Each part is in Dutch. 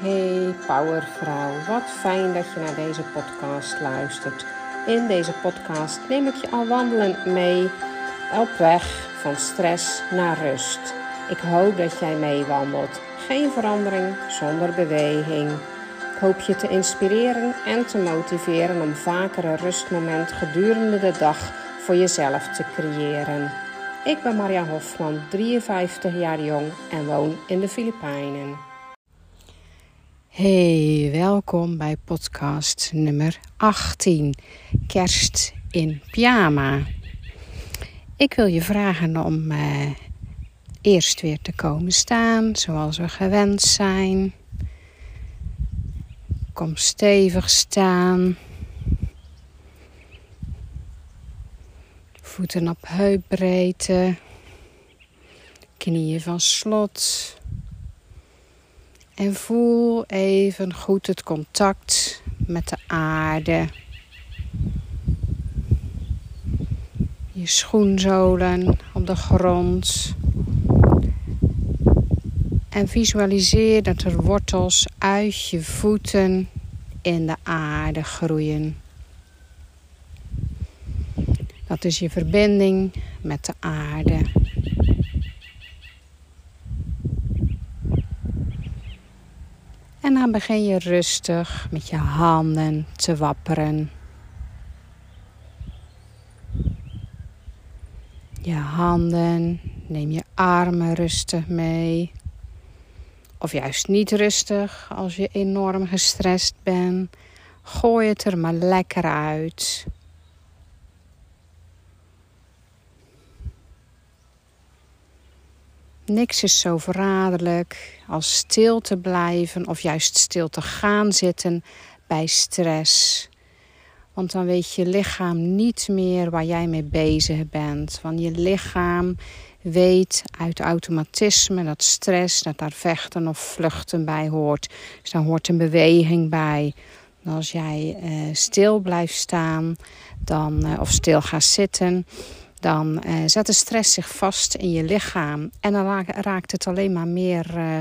Hey Powervrouw, wat fijn dat je naar deze podcast luistert. In deze podcast neem ik je al wandelend mee op weg van stress naar rust. Ik hoop dat jij meewandelt. Geen verandering zonder beweging. Ik hoop je te inspireren en te motiveren om vaker een rustmoment gedurende de dag voor jezelf te creëren. Ik ben Maria Hofman, 53 jaar jong en woon in de Filipijnen. Hey, welkom bij podcast nummer 18, Kerst in Pyjama. Ik wil je vragen om eh, eerst weer te komen staan zoals we gewend zijn. Kom stevig staan. Voeten op heupbreedte. Knieën van slot. En voel even goed het contact met de aarde. Je schoenzolen op de grond. En visualiseer dat er wortels uit je voeten in de aarde groeien. Dat is je verbinding met de aarde. En dan begin je rustig met je handen te wapperen. Je handen, neem je armen rustig mee. Of juist niet rustig als je enorm gestrest bent. Gooi het er maar lekker uit. Niks is zo verraderlijk als stil te blijven of juist stil te gaan zitten bij stress. Want dan weet je lichaam niet meer waar jij mee bezig bent. Want je lichaam weet uit automatisme dat stress, dat daar vechten of vluchten bij hoort. Dus dan hoort een beweging bij. als jij uh, stil blijft staan dan, uh, of stil gaat zitten, dan uh, zet de stress zich vast in je lichaam. En dan raakt het alleen maar meer uh,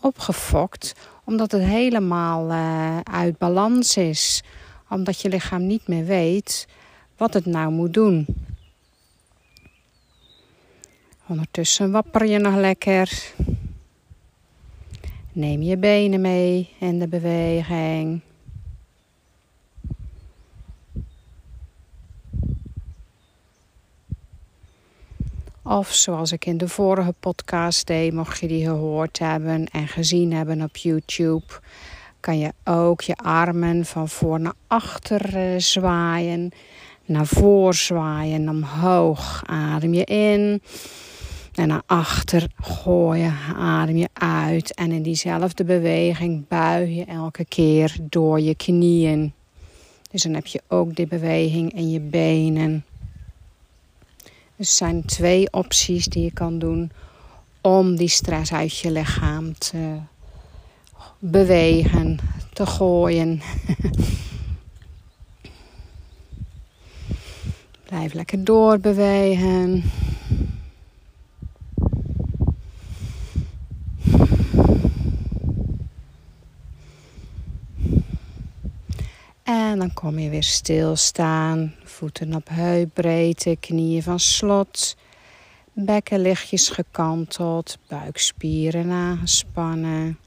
opgefokt, omdat het helemaal uh, uit balans is. Omdat je lichaam niet meer weet wat het nou moet doen. Ondertussen wapper je nog lekker. Neem je benen mee in de beweging. Of zoals ik in de vorige podcast deed, mocht je die gehoord hebben en gezien hebben op YouTube, kan je ook je armen van voor naar achter zwaaien, naar voor zwaaien, omhoog. Adem je in en naar achter gooien, adem je uit. En in diezelfde beweging buig je elke keer door je knieën. Dus dan heb je ook die beweging in je benen. Dus er zijn twee opties die je kan doen om die stress uit je lichaam te bewegen, te gooien. Blijf lekker doorbewegen. En dan kom je weer stilstaan. Voeten op heupbreedte, knieën van slot. Bekken lichtjes gekanteld, buikspieren aangespannen.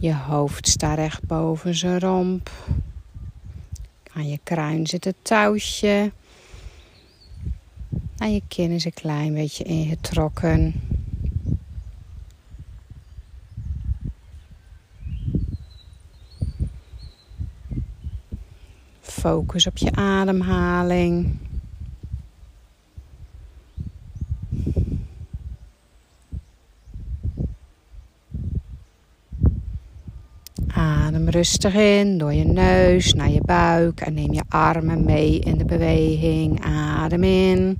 Je hoofd staat recht boven zijn romp. Aan je kruin zit het touwtje. En je kin is een klein beetje ingetrokken. Focus op je ademhaling. Adem rustig in door je neus naar je buik en neem je armen mee in de beweging. Adem in.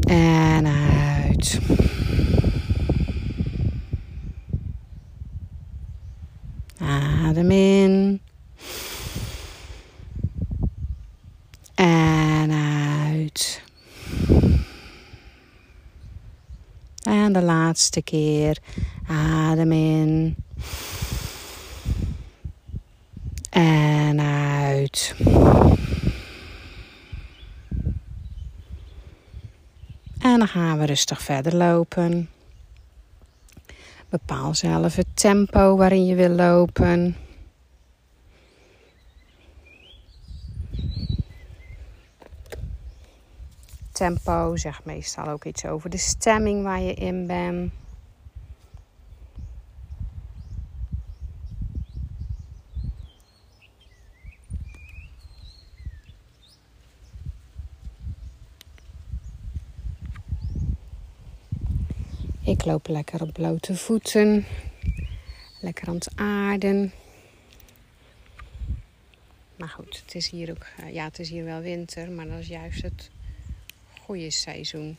En uit. Adem in. de laatste keer. Adem in. En uit. En dan gaan we rustig verder lopen. Bepaal zelf het tempo waarin je wil lopen. Tempo zegt meestal ook iets over de stemming waar je in bent. Ik loop lekker op blote voeten. Lekker aan het aarden. Maar goed, het is hier ook, eh, ja, het is hier wel winter, maar dat is juist het goede seizoen.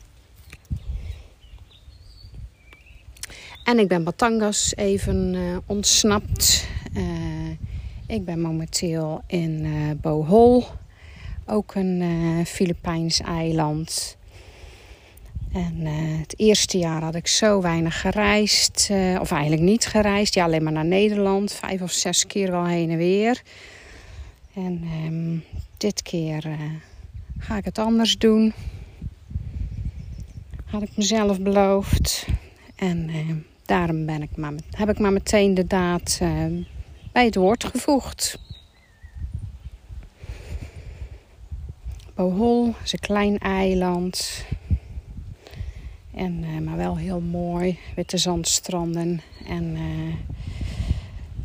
En ik ben Batangas even uh, ontsnapt. Uh, ik ben momenteel in uh, Bohol, ook een Filipijns eiland. En het eerste jaar had ik zo weinig gereisd. Of eigenlijk niet gereisd. Ja, alleen maar naar Nederland. Vijf of zes keer wel heen en weer. En um, dit keer ga ik het anders doen. Had ik mezelf beloofd. En daarom ben ik maar, heb ik maar meteen de daad bij het woord gevoegd. Bohol is een klein eiland. En, uh, maar wel heel mooi. Witte zandstranden. En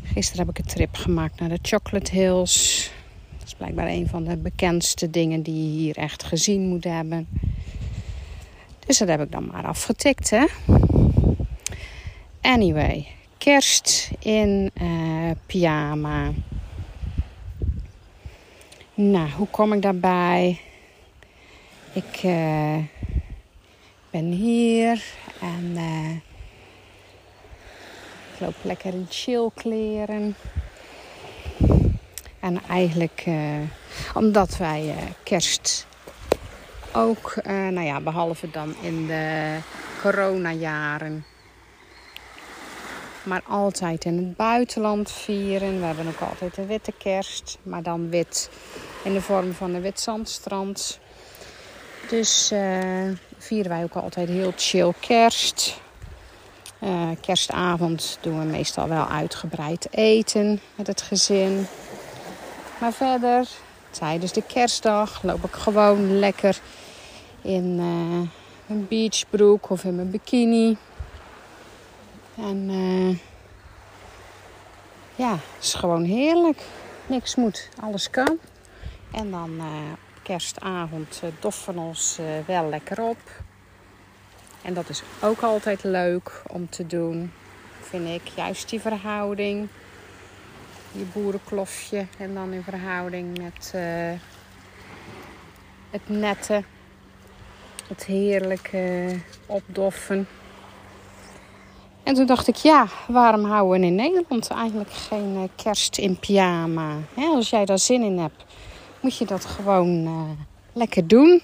gisteren heb ik een trip gemaakt naar de Chocolate Hills. Dat is blijkbaar een van de bekendste dingen die je hier echt gezien moet hebben. Dus dat heb ik dan maar afgetikt, hè. Anyway, kerst in uh, pyjama. Nou, hoe kom ik daarbij? Ik ben hier en uh, ik loop lekker in chill kleren. En eigenlijk omdat wij kerst ook, nou ja, behalve dan in de coronajaren, maar altijd in het buitenland vieren. We hebben ook altijd een witte kerst, maar dan wit in de vorm van een wit zandstrand. Dus vieren wij ook altijd heel chill kerst. Uh, kerstavond doen we meestal wel uitgebreid eten met het gezin. Maar verder, tijdens de kerstdag, loop ik gewoon lekker in uh, een beachbroek of in mijn bikini. En uh, ja, het is gewoon heerlijk. Niks moet, alles kan. En dan kerstavond uh, doffen ons wel lekker op. En dat is ook altijd leuk om te doen, vind ik. Juist die verhouding. Je boerenklofje en dan in verhouding met uh, het nette. Het heerlijke opdoffen. En toen dacht ik, ja, waarom houden we in Nederland eigenlijk geen kerst in pyjama? als jij daar zin in hebt, moet je dat gewoon uh, lekker doen.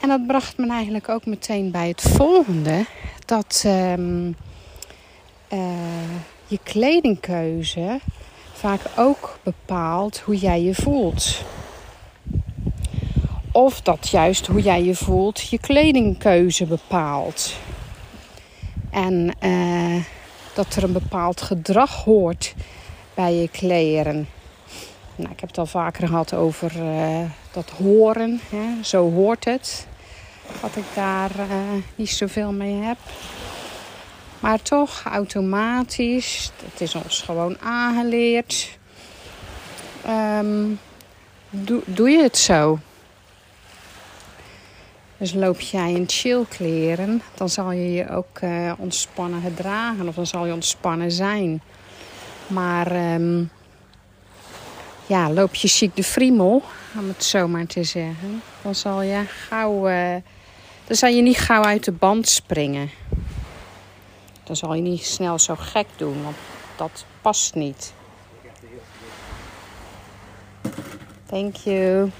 En dat bracht me eigenlijk ook meteen bij het volgende. Dat um, je kledingkeuze vaak ook bepaalt hoe jij je voelt. Of dat juist hoe jij je voelt je kledingkeuze bepaalt. En uh, dat er een bepaald gedrag hoort bij je kleren. Nou, ik heb het al vaker gehad over uh, dat horen. Hè? Zo hoort het. Wat ik daar uh, niet zoveel mee heb. Maar toch, automatisch. Het is ons gewoon aangeleerd. Um, doe, doe je het zo? Dus loop jij in chillkleren, dan zal je je ook uh, ontspannen gedragen. Of dan zal je ontspannen zijn. Maar... Um, ja, loop je ziek de friemel, om het zo maar te zeggen, dan zal je gauw, uh, dan zal je niet gauw uit de band springen. Dan zal je niet snel zo gek doen, want dat past niet. Thank you.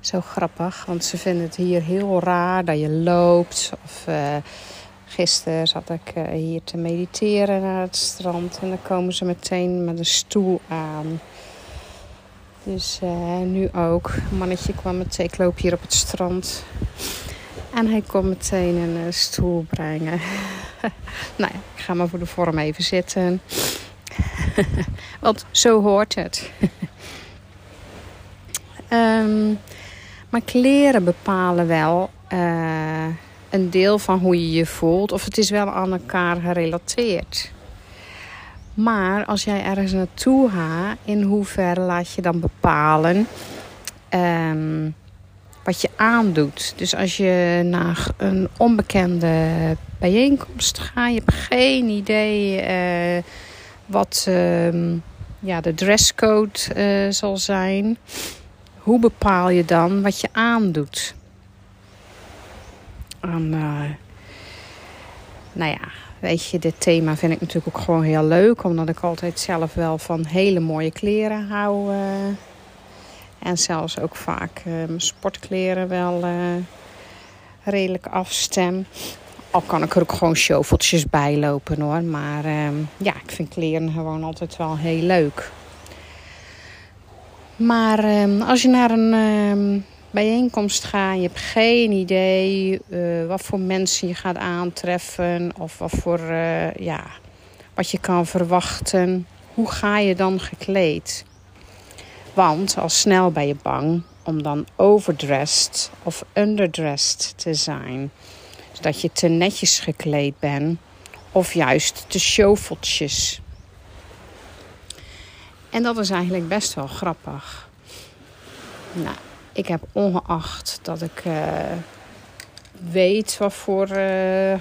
Zo grappig, want ze vinden het hier heel raar dat je loopt. Of uh, gisteren zat ik uh, hier te mediteren naar het strand en dan komen ze meteen met een stoel aan. Dus uh, nu ook. Mannetje kwam meteen, ik loop hier op het strand. En hij kon meteen een stoel brengen. nou ja, ik ga maar voor de vorm even zitten. Want zo hoort het. um, maar kleren bepalen wel uh, een deel van hoe je je voelt. Of het is wel aan elkaar gerelateerd. Maar als jij ergens naartoe gaat, in hoeverre laat je dan bepalen um, wat je aandoet. Dus als je naar een onbekende bijeenkomst gaat, je hebt geen idee uh, wat uh, ja, de dresscode uh, zal zijn. Hoe bepaal je dan wat je aandoet? En, nou ja, weet je, dit thema vind ik natuurlijk ook gewoon heel leuk. Omdat ik altijd zelf wel van hele mooie kleren hou. Uh, en zelfs ook vaak uh, mijn sportkleren wel uh, redelijk afstem. Al kan ik er ook gewoon shoveltjes bij lopen hoor. Maar ja, ik vind kleren gewoon altijd wel heel leuk. Maar als je naar een bijeenkomst gaan. Je hebt geen idee uh, wat voor mensen je gaat aantreffen of wat voor uh, ja, wat je kan verwachten. Hoe ga je dan gekleed? Want al snel ben je bang om dan overdressed of underdressed te zijn. Dus dat je te netjes gekleed bent of juist te shoveltjes. En dat is eigenlijk best wel grappig. Nou, ik heb ongeacht dat ik uh, weet wat voor uh,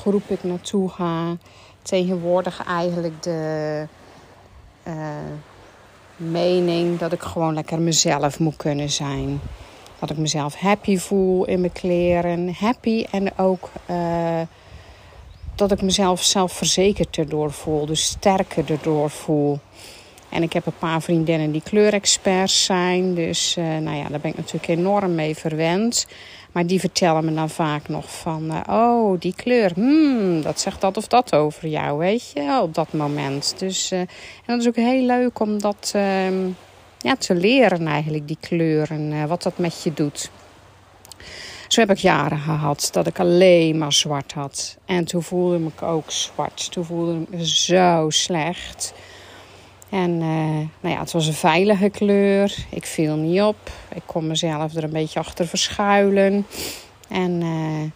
groep ik naartoe ga, tegenwoordig eigenlijk de uh, mening dat ik gewoon lekker mezelf moet kunnen zijn. Dat ik mezelf happy voel in mijn kleren. Happy en ook dat ik mezelf zelfverzekerd erdoor voel. Dus sterker erdoor voel. En ik heb een paar vriendinnen die kleurexperts zijn. Dus uh, nou ja, daar ben ik natuurlijk enorm mee verwend. Maar die vertellen me dan vaak nog van... Uh, oh, die kleur, hmm, dat zegt dat of dat over jou, weet je, op dat moment. Dus uh, en dat is ook heel leuk om dat ehm, ja, te leren eigenlijk, die kleuren. wat dat met je doet. Zo heb ik jaren gehad dat ik alleen maar zwart had. En toen voelde ik me ook zwart. Toen voelde ik me zo slecht... En uh, nou ja, het was een veilige kleur. Ik viel niet op. Ik kon mezelf er een beetje achter verschuilen. En uh,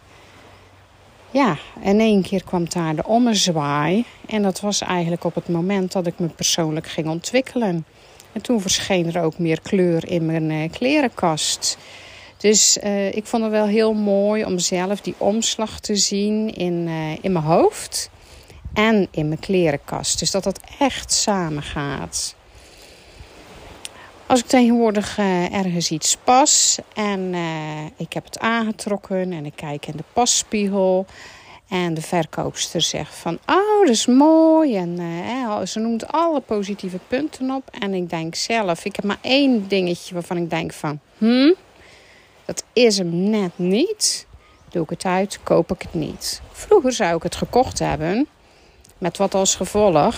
ja, in één keer kwam daar de ommezwaai. En dat was eigenlijk op het moment dat ik me persoonlijk ging ontwikkelen. En toen verscheen er ook meer kleur in mijn uh, klerenkast. Dus ik vond het wel heel mooi om zelf die omslag te zien in, in mijn hoofd en in mijn klerenkast. Dus dat dat echt samen gaat. Als ik tegenwoordig uh, ergens iets pas en uh, ik heb het aangetrokken en ik kijk in de passpiegel. En de verkoopster zegt van, oh, dat is mooi. En uh, ze noemt alle positieve punten op. En ik denk zelf, ik heb maar één dingetje waarvan ik denk van, hm, dat is hem net niet. Doe ik het uit, koop ik het niet. Vroeger zou ik het gekocht hebben. Met wat als gevolg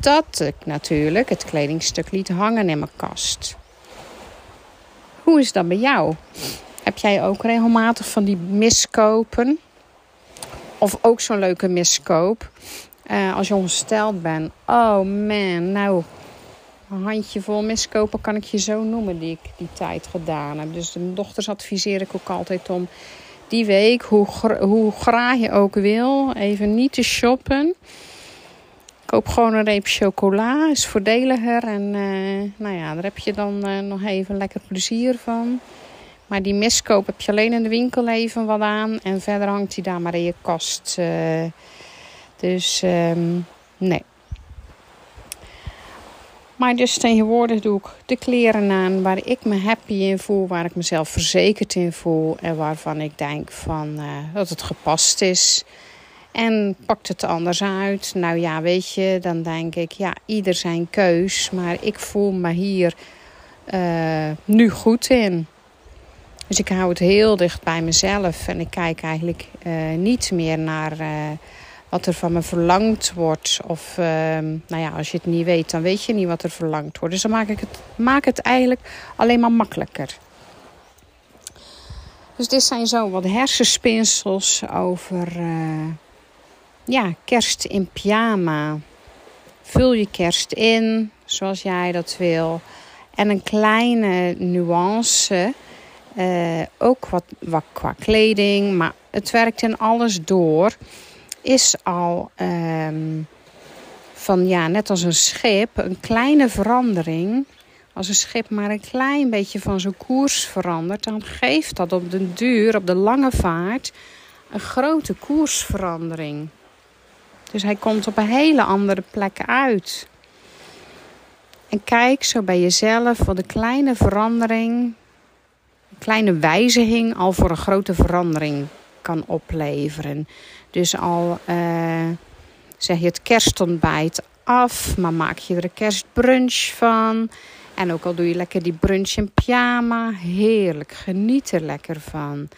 dat ik natuurlijk het kledingstuk liet hangen in mijn kast. Hoe is dat bij jou? Heb jij ook regelmatig van die miskopen? Of ook zo'n leuke miskoop? Uh, als je ongesteld bent. Oh man, nou, een handjevol miskopen kan ik je zo noemen die ik die tijd gedaan heb. Dus de dochters adviseer ik ook altijd om die week, hoe, hoe graag je ook wil, even niet te shoppen. Koop gewoon een reep chocola, is voordeliger. En uh, nou ja, daar heb je dan uh, nog even lekker plezier van. Maar die miskoop heb je alleen in de winkel even wat aan. En verder hangt hij daar maar in je kast. Uh, dus um, nee. Maar dus tegenwoordig doe ik de kleren aan waar ik me happy in voel, waar ik mezelf verzekerd in voel en waarvan ik denk van, uh, dat het gepast is. En pakt het anders uit. Nou ja, weet je, dan denk ik, ja, ieder zijn keus. Maar ik voel me hier uh, nu goed in. Dus ik hou het heel dicht bij mezelf en ik kijk eigenlijk uh, niet meer naar wat er van me verlangd wordt. Of uh, nou ja, als je het niet weet, dan weet je niet wat er verlangd wordt. Dus dan maak ik het, maak het eigenlijk alleen maar makkelijker. Dus dit zijn zo wat hersenspinsels over ja, kerst in pyjama. Vul je kerst in zoals jij dat wil. En een kleine nuance, uh, ook wat, wat qua kleding, maar het werkt in alles door, is al um, van ja, net als een schip, een kleine verandering. Als een schip maar een klein beetje van zijn koers verandert, dan geeft dat op de duur, op de lange vaart, een grote koersverandering. Dus hij komt op een hele andere plek uit. En kijk zo bij jezelf wat een kleine verandering, een kleine wijziging al voor een grote verandering kan opleveren. Dus al uh, zeg je het kerstontbijt af, maar maak je er een kerstbrunch van. En ook al doe je lekker die brunch in pyjama, heerlijk, geniet er lekker van.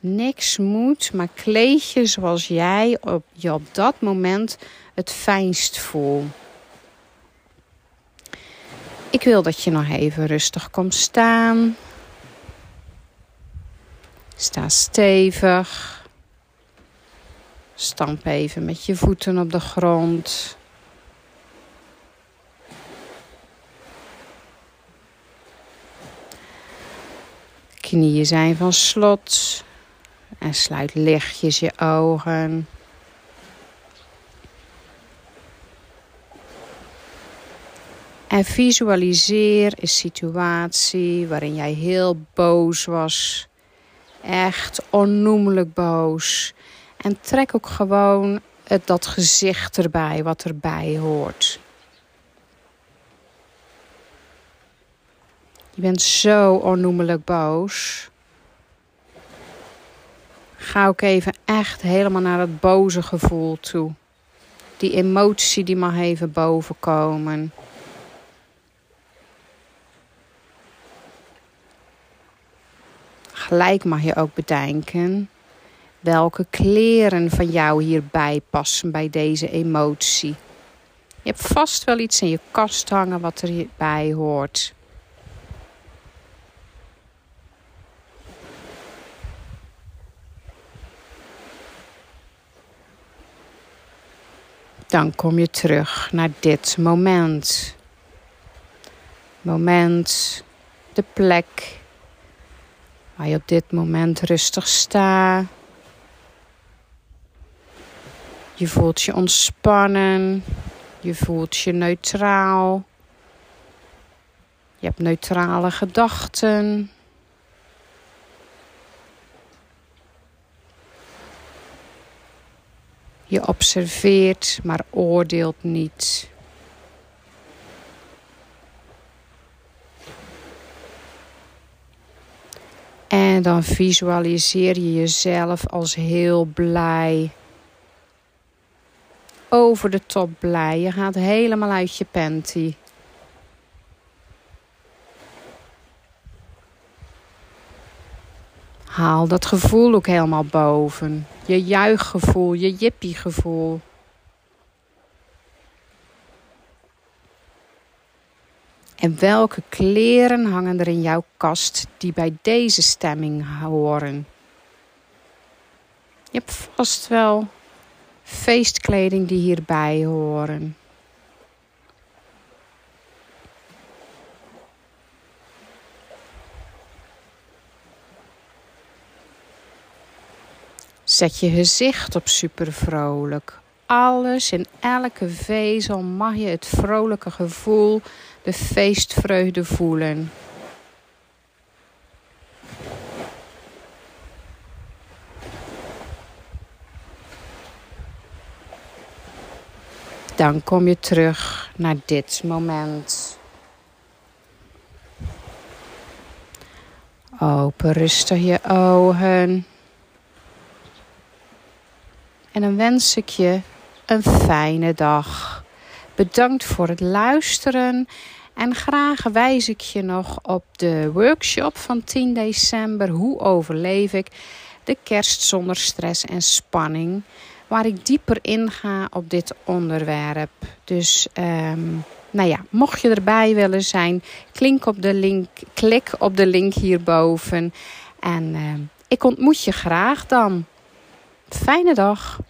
Niks moet, maar kleed je zoals jij op, je op dat moment het fijnst voelt. Ik wil dat je nog even rustig komt staan. Sta stevig. Stamp even met je voeten op de grond. Knieën zijn van slot. En sluit lichtjes je ogen. En visualiseer een situatie waarin jij heel boos was. Echt onnoemelijk boos. En trek ook gewoon het, dat gezicht erbij, wat erbij hoort. Je bent zo onnoemelijk boos. Ga ook even echt helemaal naar het boze gevoel toe. Die emotie die mag even bovenkomen. Gelijk mag je ook bedenken welke kleren van jou hierbij passen bij deze emotie. Je hebt vast wel iets in je kast hangen wat erbij hoort. Dan kom je terug naar dit moment. Moment, de plek waar je op dit moment rustig staat. Je voelt je ontspannen. Je voelt je neutraal. Je hebt neutrale gedachten. Je observeert, maar oordeelt niet. En dan visualiseer je jezelf als heel blij. Over de top blij. Je gaat helemaal uit je panty. Haal dat gevoel ook helemaal boven. Je juichgevoel, je jippiegevoel. En welke kleren hangen er in jouw kast die bij deze stemming horen? Je hebt vast wel feestkleding die hierbij horen. Zet je gezicht op super vrolijk. Alles in elke vezel mag je het vrolijke gevoel, de feestvreugde voelen. Dan kom je terug naar dit moment. Open rustig je ogen. En dan wens ik je een fijne dag. Bedankt voor het luisteren En graag wijs ik je nog op de workshop van 10 december. Hoe overleef ik de kerst zonder stress en spanning? Waar ik dieper inga op dit onderwerp. Dus um, nou ja, mocht je erbij willen zijn, klik op de link, klik op de link hierboven. En uh, ik ontmoet je graag dan. Fijne dag.